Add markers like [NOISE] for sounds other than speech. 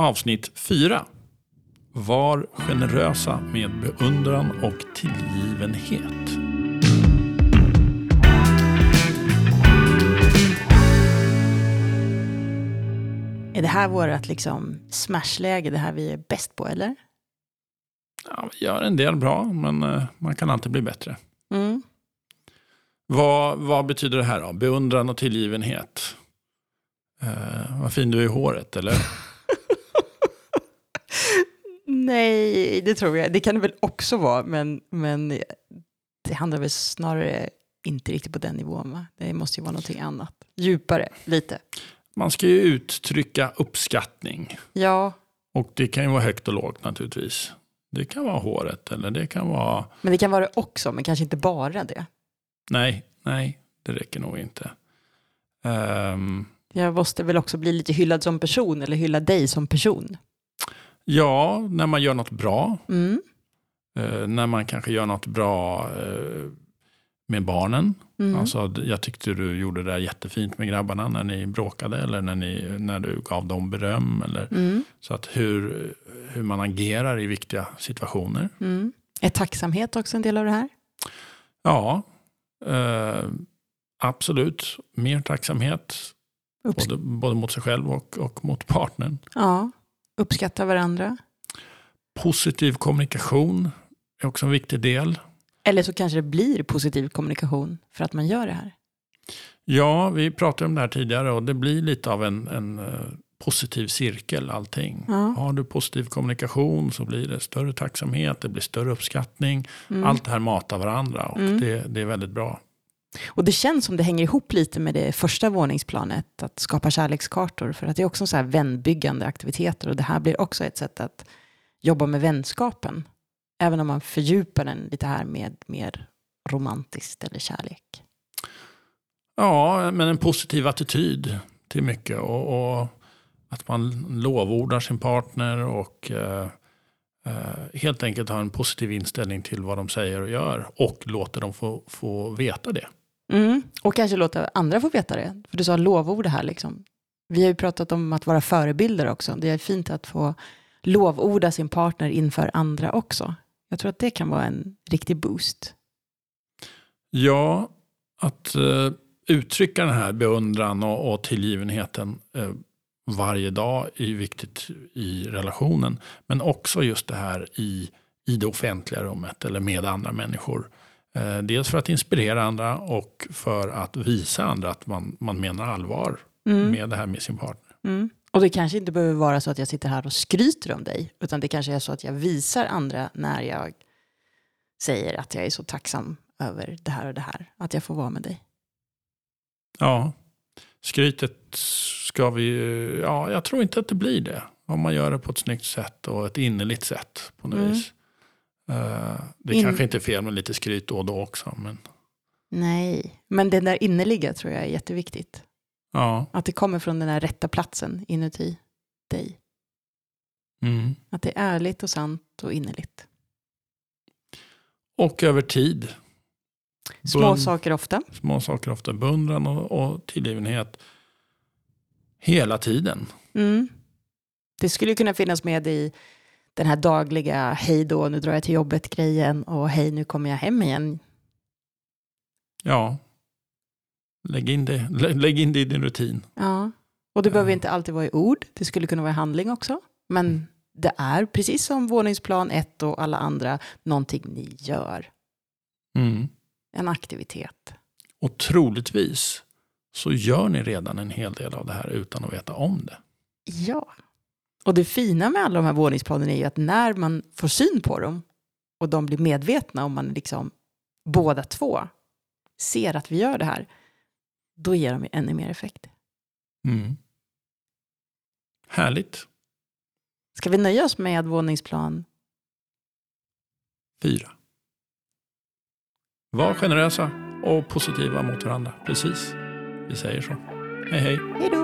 Avsnitt 4. Var generösa med beundran och tillgivenhet. Är det här vårt liksom smashläge, det här vi är bäst på eller? Ja, vi gör en del bra, men eh, man kan alltid bli bättre. Mm. Vad, vad betyder det här då? Beundran och tillgivenhet? Eh, vad fin du är i håret, eller? [LAUGHS] Nej, det tror jag. Det kan det väl också vara, men, men det handlar väl snarare inte riktigt på den nivån. Va? Det måste ju vara någonting annat. Djupare, lite. Man ska ju uttrycka uppskattning. Ja, Och det kan ju vara högt och lågt naturligtvis. Det kan vara håret eller det kan vara... men det kan vara det också, men kanske inte bara det. Nej, nej, det räcker nog inte. Ehm, Jag måste väl också bli lite hyllad som person, eller hylla dig som person. Ja, när man gör något bra. Mm. Eh, när man kanske gör något bra eh, med barnen. Mm. Alltså, jag tyckte du gjorde det där jättefint med grabbarna när ni bråkade eller när, ni, när du gav dem beröm. Eller, Mm. Så att hur, hur man agerar i viktiga situationer. Mm. Är tacksamhet också en del av det här? Ja, eh, absolut. Mer tacksamhet. Upps- Både, både mot sig själv och, och mot [LAUGHS] partnern. Ja, uppskatta varandra. Positiv kommunikation är också en viktig del. Eller så kanske det blir positiv kommunikation för att man gör det här. Ja, vi pratade om det här tidigare och det blir lite av en, en eh, positiv cirkel allting. Ja. Har du positiv kommunikation så blir det större tacksamhet, det blir större uppskattning. Mm. Allt det här matar varandra och Mm. det, det är väldigt bra. Och det känns som det hänger ihop lite med det första våningsplanet, att skapa kärlekskartor, för att det är också så här vänbyggande aktiviteter. Och det här blir också ett sätt att jobba med vänskapen, även om man fördjupar den lite här med mer romantiskt eller kärlek. Ja, men en positiv attityd till mycket. Och, och att man lovordar sin partner och eh, eh helt enkelt har en positiv inställning till vad de säger och gör. Och låter dem få, få veta det. Mm. Och kanske låta andra få veta det, för du sa lovord här liksom. Vi har ju pratat om att vara förebilder också. Det är fint att få lovorda sin partner inför andra också. Jag tror att det kan vara en riktig boost. Ja, att eh, uttrycka den här beundran och, och tillgivenheten eh, varje dag är viktigt i relationen. Men också just det här i, i det offentliga rummet eller med andra människor. Eh, dels för att inspirera andra och för att visa andra att man, man menar allvar Mm. med det här med sin partner. Mm. Och det kanske inte behöver vara så att jag sitter här och skryter om dig, utan det kanske är så att jag visar andra när jag säger att jag är så tacksam över det här och det här, att jag får vara med dig. Ja, skrytet ska vi... Ja, jag tror inte att det blir det. Om man gör det på ett snyggt sätt och ett innerligt sätt på något Mm. vis. Eh, det In- kanske inte är fel med lite skryt då och då också. Men Nej, men det där innerliga tror jag är jätteviktigt. ja. Att det kommer från den här rätta platsen inuti dig. Mm. Att det är ärligt och sant och innerligt. Och över tid. Små Bund- saker ofta. Små saker ofta. Beundran och, och tillgivenhet. Hela tiden. Mm. Det skulle ju kunna finnas med i den här dagliga hej då, nu drar jag till jobbet-grejen och hej, nu kommer jag hem igen. Ja. Lägg in det, lä- lägg in det i din rutin. Ja. Och det behöver Ja. inte alltid vara i ord, det skulle kunna vara i handling också. Men det är, precis som våningsplan 1 och alla andra, någonting ni gör. Mm. En aktivitet. Och troligtvis så gör ni redan en hel del av det här utan att veta om det. Ja. Och det fina med alla de här våningsplanen är ju att när man får syn på dem och de blir medvetna om man liksom båda två ser att vi gör det här, då ger de ju ännu mer effekt. Mm. Härligt. Ska vi nöja oss med våningsplan? Fyra. Var generösa och positiva mot varandra. Precis. Vi säger så. Hej hej. Hej då!